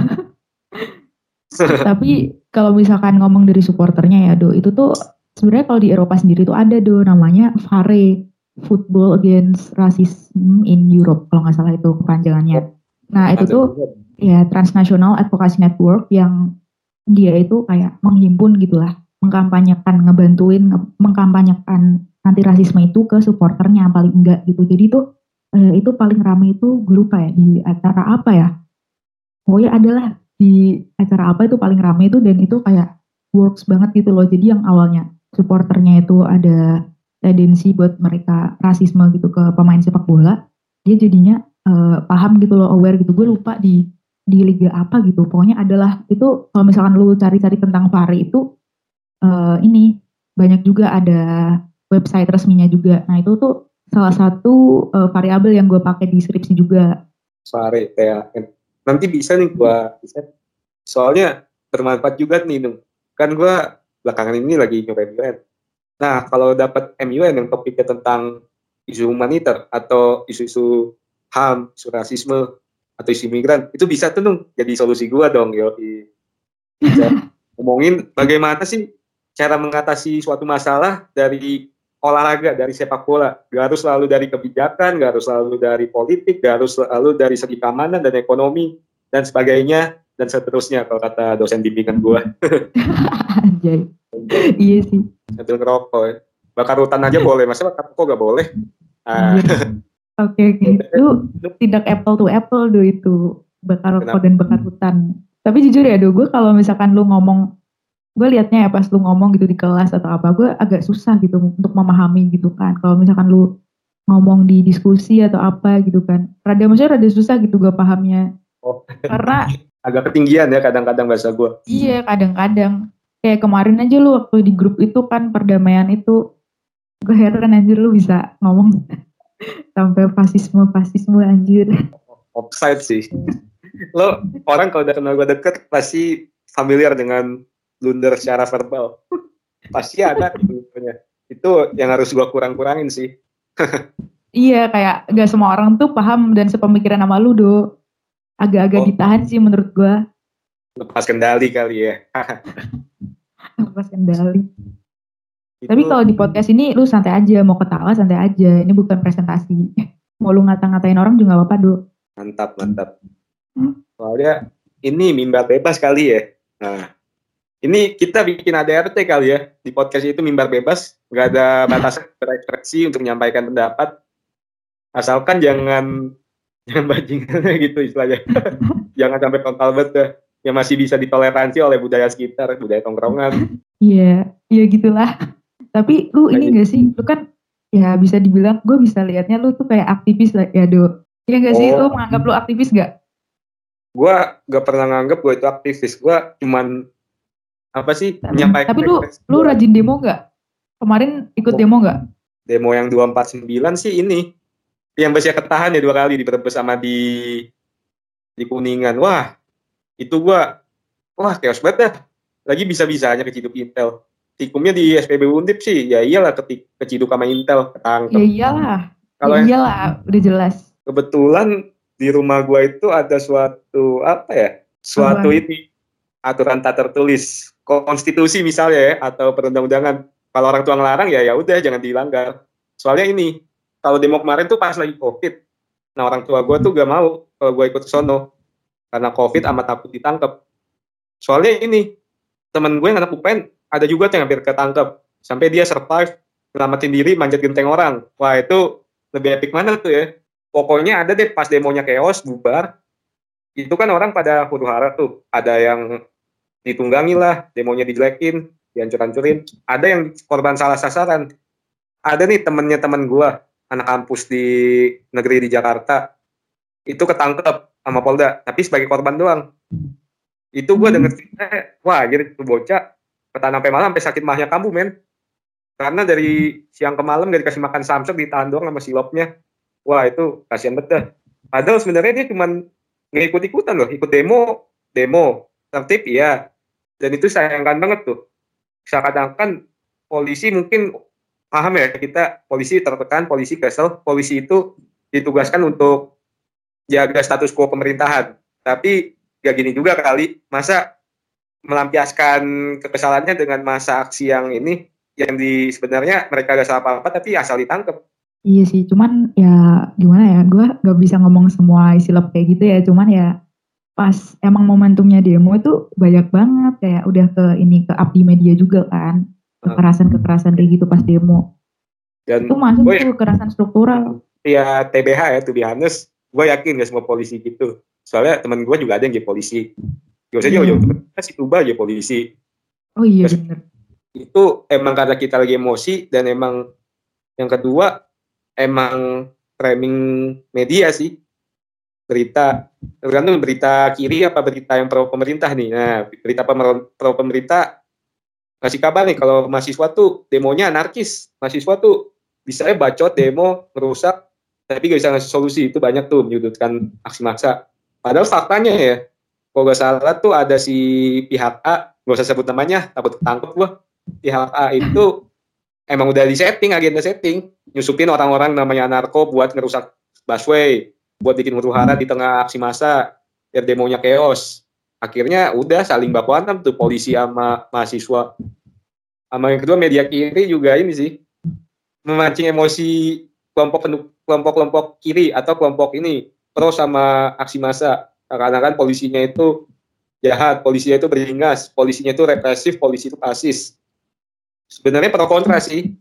Tapi kalau misalkan ngomong dari supporternya ya, Dok, itu tuh sebenarnya kalau di Eropa sendiri tuh ada, Dok, namanya VARE Football Against Racism in Europe kalau nggak salah itu kepanjangannya. Nah itu tuh ya Transnational Advocacy Network yang dia itu kayak menghimpun gitulah, mengkampanyekan, ngebantuin, nge mengkampanyekan anti rasisme itu ke supporternya paling enggak gitu. Jadi tuh eh, itu paling ramai itu gue lupa ya di acara apa ya. Pokoknya adalah di acara apa itu paling ramai itu dan itu kayak works banget gitu loh. Jadi yang awalnya supporternya itu ada tendensi buat mereka rasisme gitu ke pemain sepak bola, dia jadinya uh, paham gitu loh, aware gitu. Gue lupa di di liga apa gitu. Pokoknya adalah itu kalau misalkan lu cari-cari tentang VAR itu uh, ini banyak juga ada website resminya juga. Nah itu tuh salah satu uh, variabel yang gue pakai di skripsi juga. VAR ya. Nanti bisa nih gue bisa. Soalnya bermanfaat juga nih, Nung. Kan gue belakangan ini lagi nyobain Nah, kalau dapat MUN yang topiknya tentang isu humaniter atau isu-isu HAM, isu rasisme, atau isu imigran, itu bisa tuh dong jadi solusi gua dong, yo. Bisa ngomongin bagaimana sih cara mengatasi suatu masalah dari olahraga, dari sepak bola. Gak harus selalu dari kebijakan, gak harus selalu dari politik, gak harus selalu dari segi keamanan dan ekonomi, dan sebagainya, dan seterusnya kalau kata dosen bimbingan gua. Anjay. iya sih sambil ngerokok ya. bakar hutan aja boleh masa bakar rokok gak boleh ah. oke oke itu tidak apple to apple do itu bakar rokok dan bakar hutan tapi jujur ya do gue kalau misalkan lu ngomong gue liatnya ya pas lu ngomong gitu di kelas atau apa gue agak susah gitu untuk memahami gitu kan. Kalau misalkan lu ngomong di diskusi atau apa gitu kan. Rada maksudnya rada susah gitu gue pahamnya. Oh. karena agak ketinggian ya kadang-kadang bahasa gue iya kadang-kadang. Kayak kemarin aja lu waktu di grup itu kan perdamaian itu gue heran anjir lu bisa ngomong sampai fasisme fasisme anjir offside sih. Lo orang kalau udah kenal gue deket pasti familiar dengan blunder secara verbal. Pasti ada gitu itu yang harus gue kurang-kurangin sih. Iya kayak gak semua orang tuh paham dan sepemikiran sama lu do agak-agak oh. ditahan sih menurut gue lepas kendali kali ya. Lepas kendali. Itu, tapi kalau di podcast ini lu santai aja mau ketawa santai aja. Ini bukan presentasi. Mau lu ngata-ngatain orang juga gak apa-apa do mantap mantap. Hmm? soalnya ini mimbar bebas kali ya. Nah ini kita bikin ADRT kali ya di podcast itu mimbar bebas nggak ada batasan berekspresi untuk menyampaikan pendapat asalkan jangan jangan bajingan gitu istilahnya jangan sampai total banget yang masih bisa ditoleransi oleh budaya sekitar, budaya tongkrongan. Iya, iya gitulah. Tapi lu ini gak sih, lu kan ya bisa dibilang gue bisa liatnya lu tuh kayak aktivis lah ya do. Iya gak sih, lu oh. menganggap lu aktivis gak? Gue gak pernah nganggap gue itu aktivis, gue cuman apa sih menyampaikan. Tapi lu lu rajin demo gak? Kemarin ikut oh. demo gak? Demo yang 249 sih ini. Yang biasanya ketahan ya dua kali di Brebes sama di di Kuningan. Wah, itu gue wah chaos banget dah lagi bisa-bisanya keciduk Intel tikumnya di SPB Undip sih ya iyalah ketik keciduk sama Intel ketangkep Ya iyalah. kalau ya iyalah, udah jelas. kebetulan di rumah gua itu ada suatu apa ya suatu Apaan? ini aturan tak tertulis konstitusi misalnya ya atau perundang-undangan. Kalau orang tua ngelarang ya ya udah jangan dilanggar. Soalnya ini kalau demo kemarin tuh pas lagi covid. Nah orang tua gua tuh gak mau kalau gua ikut sono. Karena covid amat takut ditangkap soalnya ini temen gue yang anak UPN ada juga yang hampir ketangkep. Sampai dia survive nyelamatin diri manjat genteng orang. Wah itu lebih epic mana tuh ya. Pokoknya ada deh pas demonya chaos bubar itu kan orang pada huru hara tuh. Ada yang ditunggangi lah demonya dijelekin dihancur-hancurin. Ada yang korban salah sasaran ada nih temennya temen gua anak kampus di negeri di Jakarta. Itu ketangkep sama Polda tapi sebagai korban doang. Itu gua denger cerita wah jadi tuh bocah ketahan sampai malam sampai sakit mahnya kambuh men. Karena dari siang ke malam dari kasih makan samsek ditahan doang sama silopnya wah itu kasihan dah. Padahal sebenarnya dia cuman nggak ikut ikutan loh, ikut demo, demo, tertib iya. Dan itu sayangkan banget tuh. Seakan-akan polisi mungkin paham ya kita polisi tertekan, polisi kesel, polisi itu ditugaskan untuk jaga status quo pemerintahan. Tapi gak gini juga kali, masa melampiaskan kekesalannya dengan masa aksi yang ini yang di sebenarnya mereka gak salah apa-apa tapi asal ditangkap Iya sih, cuman ya gimana ya, gue gak bisa ngomong semua isi lab kayak gitu ya, cuman ya pas emang momentumnya demo itu banyak banget kayak udah ke ini ke abdi media juga kan, kekerasan-kekerasan kayak gitu pas demo. dan Itu masuk gue tuh kekerasan struktural. ya TBH ya to be honest gue yakin gak semua polisi gitu soalnya temen gue juga ada yang jadi polisi gak usah Iya. jauh-jauh temen si Tuba aja polisi Oh iya Terus- bener. itu emang karena kita lagi emosi dan emang yang kedua emang framing media sih berita tergantung berita kiri apa berita yang pro pemerintah nih. Nah berita pro pemerintah kasih kabar nih kalau mahasiswa tuh demonya anarkis. Mahasiswa tuh bisa bacot demo merusak tapi gak bisa ngasih solusi. Itu banyak tuh menyudutkan aksi massa padahal faktanya ya kalau gak salah tuh ada si pihak A gak usah sebut namanya takut ketangkep gua. Pihak A itu emang udah di setting agenda setting nyusupin orang-orang namanya narko buat ngerusak busway buat bikin huru hara di tengah aksi massa biar demonya chaos. Akhirnya udah saling baku hantam tuh polisi sama mahasiswa. Sama yang kedua media kiri juga ini sih memancing emosi kelompok penduk- kelompok-kelompok kiri atau kelompok ini pro sama aksi massa. Karena kan polisinya itu jahat polisinya itu beringas polisinya itu represif polisi itu fasis. Sebenarnya pro kontra sih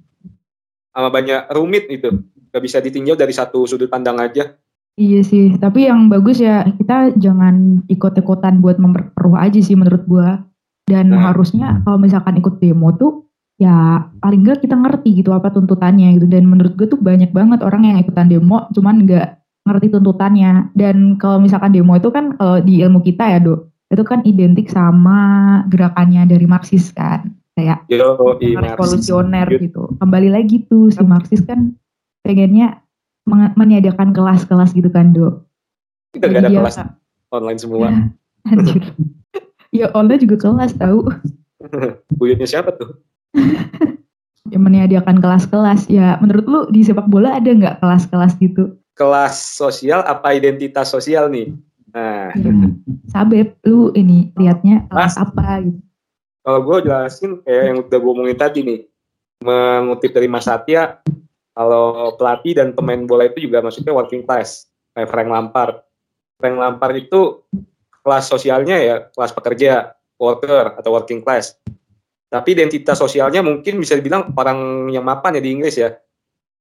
sama banyak rumit itu. Gak bisa ditinjau dari satu sudut pandang aja Iya sih, tapi yang bagus ya kita jangan ikut-ikutan buat memperkeruh aja sih menurut gua. Dan Nah. harusnya kalau misalkan ikut demo tuh ya paling enggak kita ngerti gitu apa tuntutannya gitu. Dan menurut gua tuh banyak banget orang yang ikutan demo cuman nggak ngerti tuntutannya. Dan kalau misalkan demo itu kan kalau di ilmu kita ya dok, itu kan identik sama gerakannya dari Marxis kan. Kayak yo revolusioner gitu. Kembali lagi tuh si Marxis kan pengennya menyediakan kelas-kelas gitu kan dok. kita gak ada kelas online semua Ya, anjir. ya online juga kelas tahu. buyutnya siapa tuh Ya, menyediakan kelas-kelas. Ya menurut lu di sepak bola ada nggak kelas-kelas gitu? kelas sosial apa identitas sosial nih nah Ya, Sabep, lu ini liatnya kelas apa gitu? kalau gue jelasin kayak yang udah gue omongin tadi nih mengutip dari Mas Satya kalau pelatih dan pemain bola itu juga maksudnya working class kayak Frank Lampard. Frank Lampard itu kelas sosialnya ya kelas pekerja worker atau working class. Tapi identitas sosialnya mungkin bisa dibilang orang yang mapan ya di Inggris ya.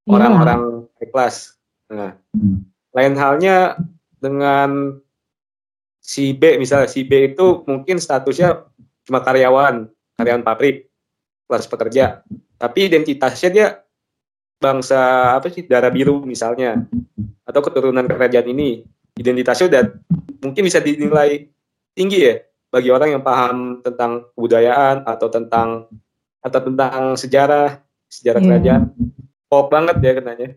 Orang-orang high class. Nah Hmm. lain halnya dengan si B misalnya si B itu mungkin statusnya cuma karyawan karyawan pabrik kelas pekerja. Tapi identitasnya dia bangsa apa sih darah biru misalnya atau keturunan kerajaan ini identitasnya udah mungkin bisa dinilai tinggi ya bagi orang yang paham tentang kebudayaan atau tentang atau tentang sejarah sejarah Iya. kerajaan pop banget ya kenanya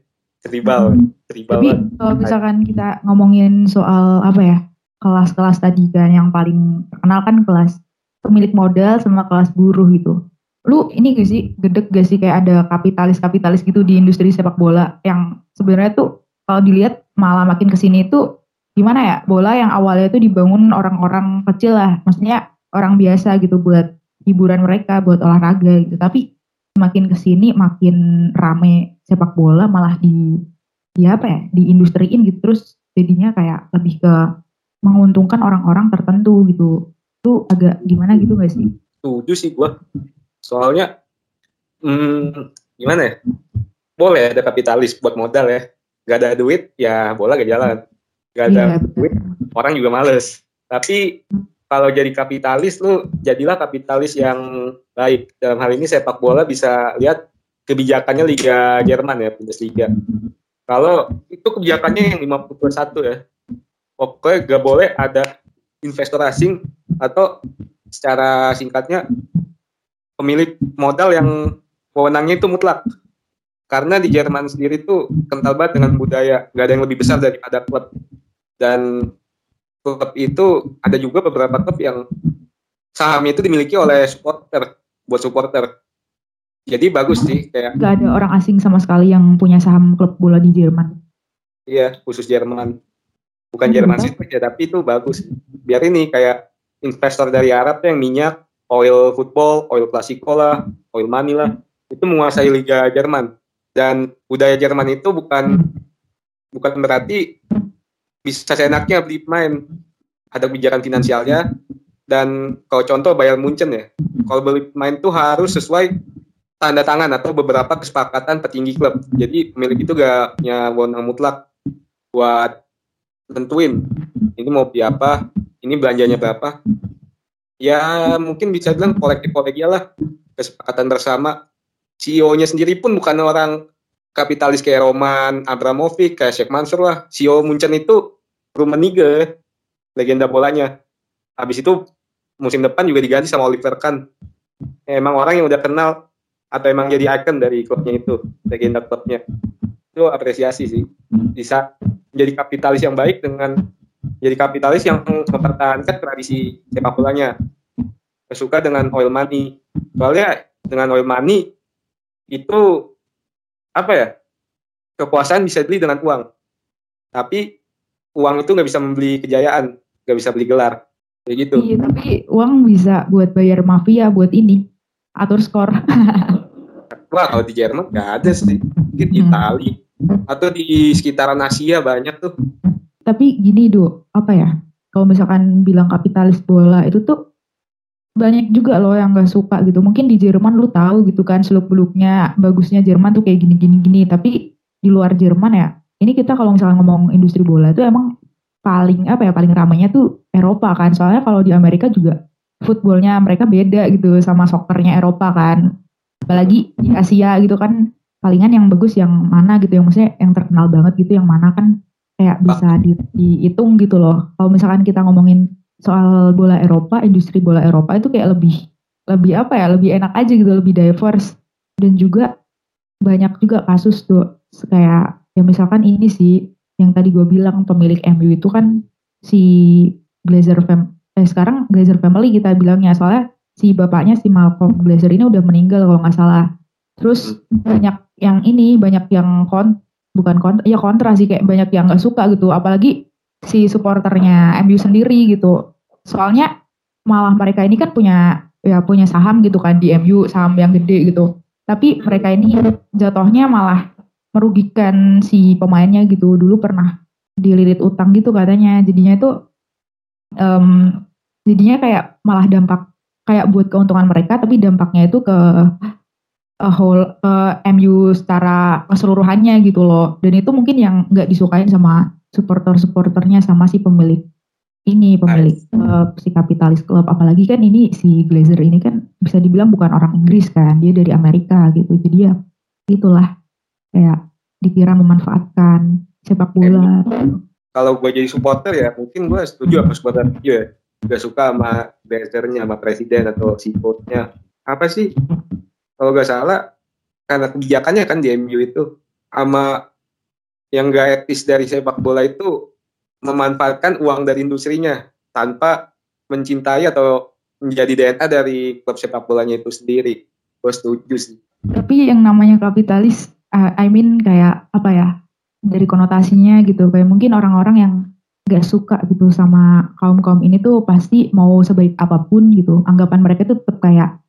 tribal tribal Tapi banget. kalau misalkan kita ngomongin soal apa ya kelas-kelas tadi kan yang paling terkenal kan kelas pemilik modal sama kelas buruh gitu. Lu ini gak sih gedek gak sih kayak ada kapitalis-kapitalis gitu di industri sepak bola yang sebenarnya tuh kalau dilihat malah makin ke sini itu gimana ya bola yang awalnya itu dibangun orang-orang kecil lah, maksudnya orang biasa gitu buat hiburan mereka, buat olahraga gitu. Tapi makin ke sini makin rame sepak bola malah di di apa ya di industriin gitu terus jadinya kayak lebih ke menguntungkan orang-orang tertentu gitu itu agak gimana gitu gak sih? Setuju sih gue. Soalnya, hmm, gimana ya? Boleh ada kapitalis buat modal ya. Gak ada duit, ya bola gak jalan. Gak ada iya, duit, orang juga males. Tapi kalau jadi kapitalis, lu jadilah kapitalis yang baik. Dalam hal ini sepak bola bisa lihat kebijakannya Liga Jerman ya, Bundesliga. Kalau itu kebijakannya yang 51 ya. Pokoknya gak boleh ada investor asing atau secara singkatnya pemilik modal yang wewenangnya itu mutlak. Karena di Jerman sendiri itu kental banget dengan budaya, nggak ada yang lebih besar daripada klub. Dan klub itu ada juga beberapa klub yang sahamnya itu dimiliki oleh supporter, buat supporter. Jadi bagus sih kayak. Gak ada orang asing sama sekali yang punya saham klub bola di Jerman. Iya, khusus Jerman bukan Jerman sih ya tapi itu bagus biar ini kayak investor dari Arab tuh yang minyak oil football oil klasiko lah oil money lah itu menguasai liga Jerman. Dan budaya Jerman itu bukan bukan berarti bisa seenaknya beli pemain. Ada kebijakan finansialnya dan kalau contoh Bayern Munchen ya kalau beli pemain itu harus sesuai tanda tangan atau beberapa kesepakatan petinggi klub. Jadi pemilik itu gak punya wewenang mutlak buat tentuin ini mau beli apa, ini belanjanya berapa. Ya mungkin bisa bilang kolektif kolegial lah, kesepakatan bersama. CEO-nya sendiri pun bukan orang kapitalis kayak Roman Abramovich, kayak Sheikh Mansur lah. CEO Munchen itu Rummenigge, legenda bolanya. Habis itu musim depan juga diganti sama Oliver Kahn. Emang orang yang udah kenal atau emang jadi icon dari klubnya itu, legenda klubnya. Itu apresiasi sih. Bisa menjadi kapitalis yang baik dengan jadi kapitalis yang mempertahankan tradisi sepak bolanya. Suka dengan oil money. Soalnya dengan oil money itu apa ya? Kekuasaan bisa beli dengan uang. Tapi uang itu nggak bisa membeli kejayaan, nggak bisa beli gelar. Kayak gitu. Iya, tapi uang bisa buat bayar mafia, buat ini atur skor. Wah, kalau di Jerman nggak ada sih. Mungkin hmm. Itali atau di sekitaran Asia banyak tuh. Tapi gini do, apa ya? Kalau misalkan bilang kapitalis bola itu tuh banyak juga loh yang gak suka gitu. Mungkin di Jerman lu tahu gitu kan seluk beluknya bagusnya Jerman tuh kayak gini gini gini. Tapi di luar Jerman ya, ini kita kalau misalkan ngomong industri bola itu emang paling apa ya paling ramainya tuh Eropa kan. Soalnya kalau di Amerika juga footballnya mereka beda gitu sama soccernya Eropa kan. Apalagi di Asia gitu kan palingan yang bagus yang mana gitu yang maksudnya yang terkenal banget gitu yang mana kan kayak bisa di, dihitung gitu loh. Kalau misalkan kita ngomongin soal bola Eropa industri bola Eropa itu kayak lebih lebih apa ya lebih enak aja gitu lebih diverse. Dan juga banyak juga kasus tuh kayak ya misalkan ini sih yang tadi gue bilang pemilik MU itu kan si Glazer fam eh sekarang Glazer family kita bilangnya. Soalnya si bapaknya si Malcolm Glazer ini udah meninggal kalau nggak salah. Terus hmm. banyak yang ini banyak yang kon bukan kontra ya kontra sih kayak banyak yang nggak suka gitu. Apalagi si supporternya MU sendiri gitu. Soalnya malah mereka ini kan punya ya punya saham gitu kan di MU saham yang gede gitu. Tapi mereka ini jatuhnya malah merugikan si pemainnya gitu. Dulu pernah dililit utang gitu katanya. Jadinya itu um, jadinya kayak malah dampak kayak buat keuntungan mereka tapi dampaknya itu ke uh, whole uh, MU secara keseluruhannya gitu loh. Dan itu mungkin yang nggak disukain sama supporter-supporternya sama si pemilik ini pemilik uh, si kapitalis klub. Apalagi kan ini si Glazer ini kan bisa dibilang bukan orang Inggris kan dia dari Amerika gitu. Jadi ya itulah kayak dikira memanfaatkan sepak bola. Kalau gue jadi supporter ya mungkin gue setuju sama supporter ya. Gak suka sama Glazernya sama presiden atau si apa sih kalau nggak salah karena kebijakannya kan di MU itu sama yang gak etis dari sepak bola itu memanfaatkan uang dari industrinya tanpa mencintai atau menjadi DNA dari klub sepak bolanya itu sendiri. Gue setuju sih. Tapi yang namanya kapitalis, uh, I mean kayak apa ya, dari konotasinya gitu, kayak mungkin orang-orang yang gak suka gitu sama kaum-kaum ini tuh pasti mau sebaik apa pun gitu. Anggapan mereka tuh tetap kayak,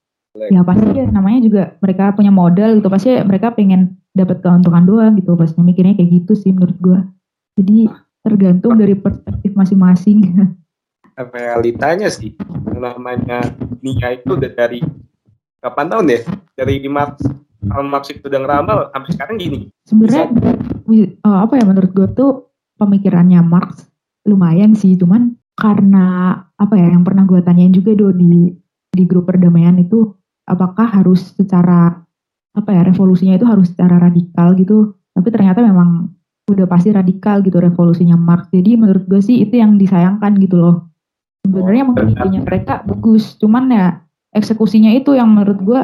ya pasti ya namanya juga mereka punya modal gitu, pasti mereka pengen dapat keuntungan doang gitu, pasti mikirnya kayak gitu sih menurut gue. Jadi tergantung dari perspektif masing-masing. realitanya sih yang namanya dunia itu udah dari kapan tahun ya? Dari Marx Karl Marx itu udah ngeramal sampai sekarang gini. Sebenarnya uh, apa ya menurut gue tuh pemikirannya Marx lumayan sih, cuman karena apa ya yang pernah gue tanyain juga do di di grup perdamaian itu apakah harus secara apa ya revolusinya itu harus secara radikal gitu. Tapi ternyata memang udah pasti radikal gitu revolusinya Marx. Jadi menurut gue sih itu yang disayangkan gitu loh. Sebenarnya oh, idenya mereka bagus. Cuman ya eksekusinya itu yang menurut gue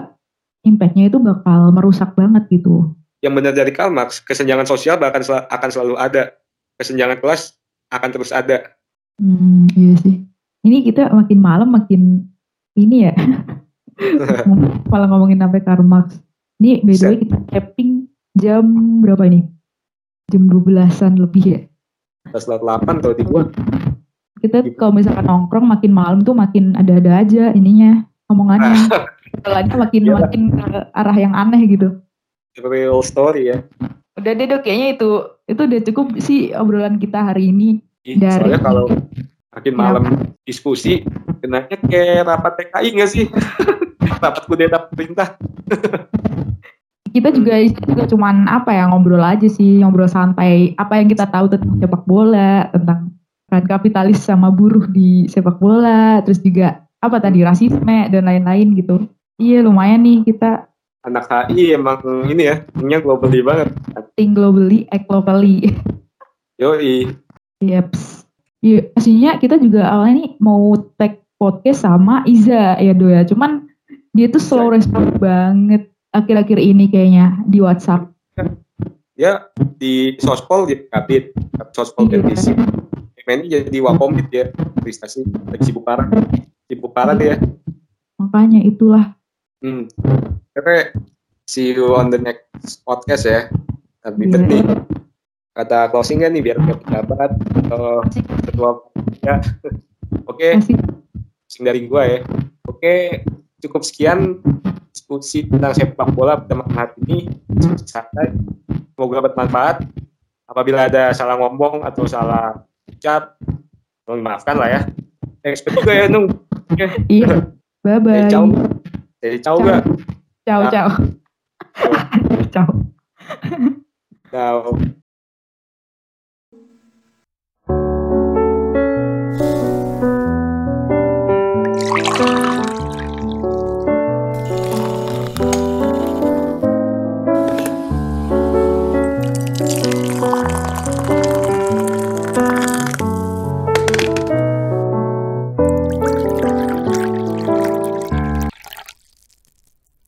impactnya itu bakal merusak banget gitu. Yang benar dari Karl Marx kesenjangan sosial bahkan sel akan selalu ada. Kesenjangan kelas akan terus ada. Hmm, iya sih. Ini kita makin malam makin ini ya malah ngomongin sampai Karl Marx ini by the way kita tapping jam berapa ini jam 12-an lebih ya. Pas 8 kalau di gua. Kita kalau misalkan nongkrong makin malam tuh makin ada-ada aja ininya omongannya. Setelahnya makin ya. makin ke arah yang aneh gitu. Real story ya. Udah deh dok, kayaknya itu itu udah cukup sih obrolan kita hari ini. Ih, dari soalnya kalau makin malam ya. diskusi, kenanya kayak rapat TKI gak sih? rapat kudeta perintah? Kita juga juga cuman apa ya ngobrol aja sih ngobrol santai. Apa yang kita tahu tentang sepak bola tentang peran kapitalis sama buruh di sepak bola terus juga apa tadi rasisme dan lain-lain gitu. Iya lumayan nih kita. Anak HI emang ini ya punya globally banget. Think globally act locally yoi. Yep. Iya aslinya kita juga awalnya nih mau tag podcast sama Iza ya do ya. Cuman dia tuh slow respon banget akhir-akhir ini kayaknya di WhatsApp. Ya di sospol di kabit, sospol iya. divisi. Ini jadi wakomit ya, prestasi lagi sibuk parah, sibuk parah dia. Makanya itulah. Hmm. Oke, see you on the next podcast ya. Tapi yeah. penting. Kata closing nih biar kita pejabat atau ketua ya. Oke. Okay. Sing dari gua ya. Oke, okay cukup sekian diskusi tentang sepak bola pada malam hari ini. Semoga bermanfaat. Apabila ada salah ngomong atau salah ucap, mohon maafkan lah ya. expert juga ya, Nung. Iya. Bye-bye. Jadi ciao. Jadi ciao, ciao. gak? Ciao, nah. ciao. ciao. Ciao. you.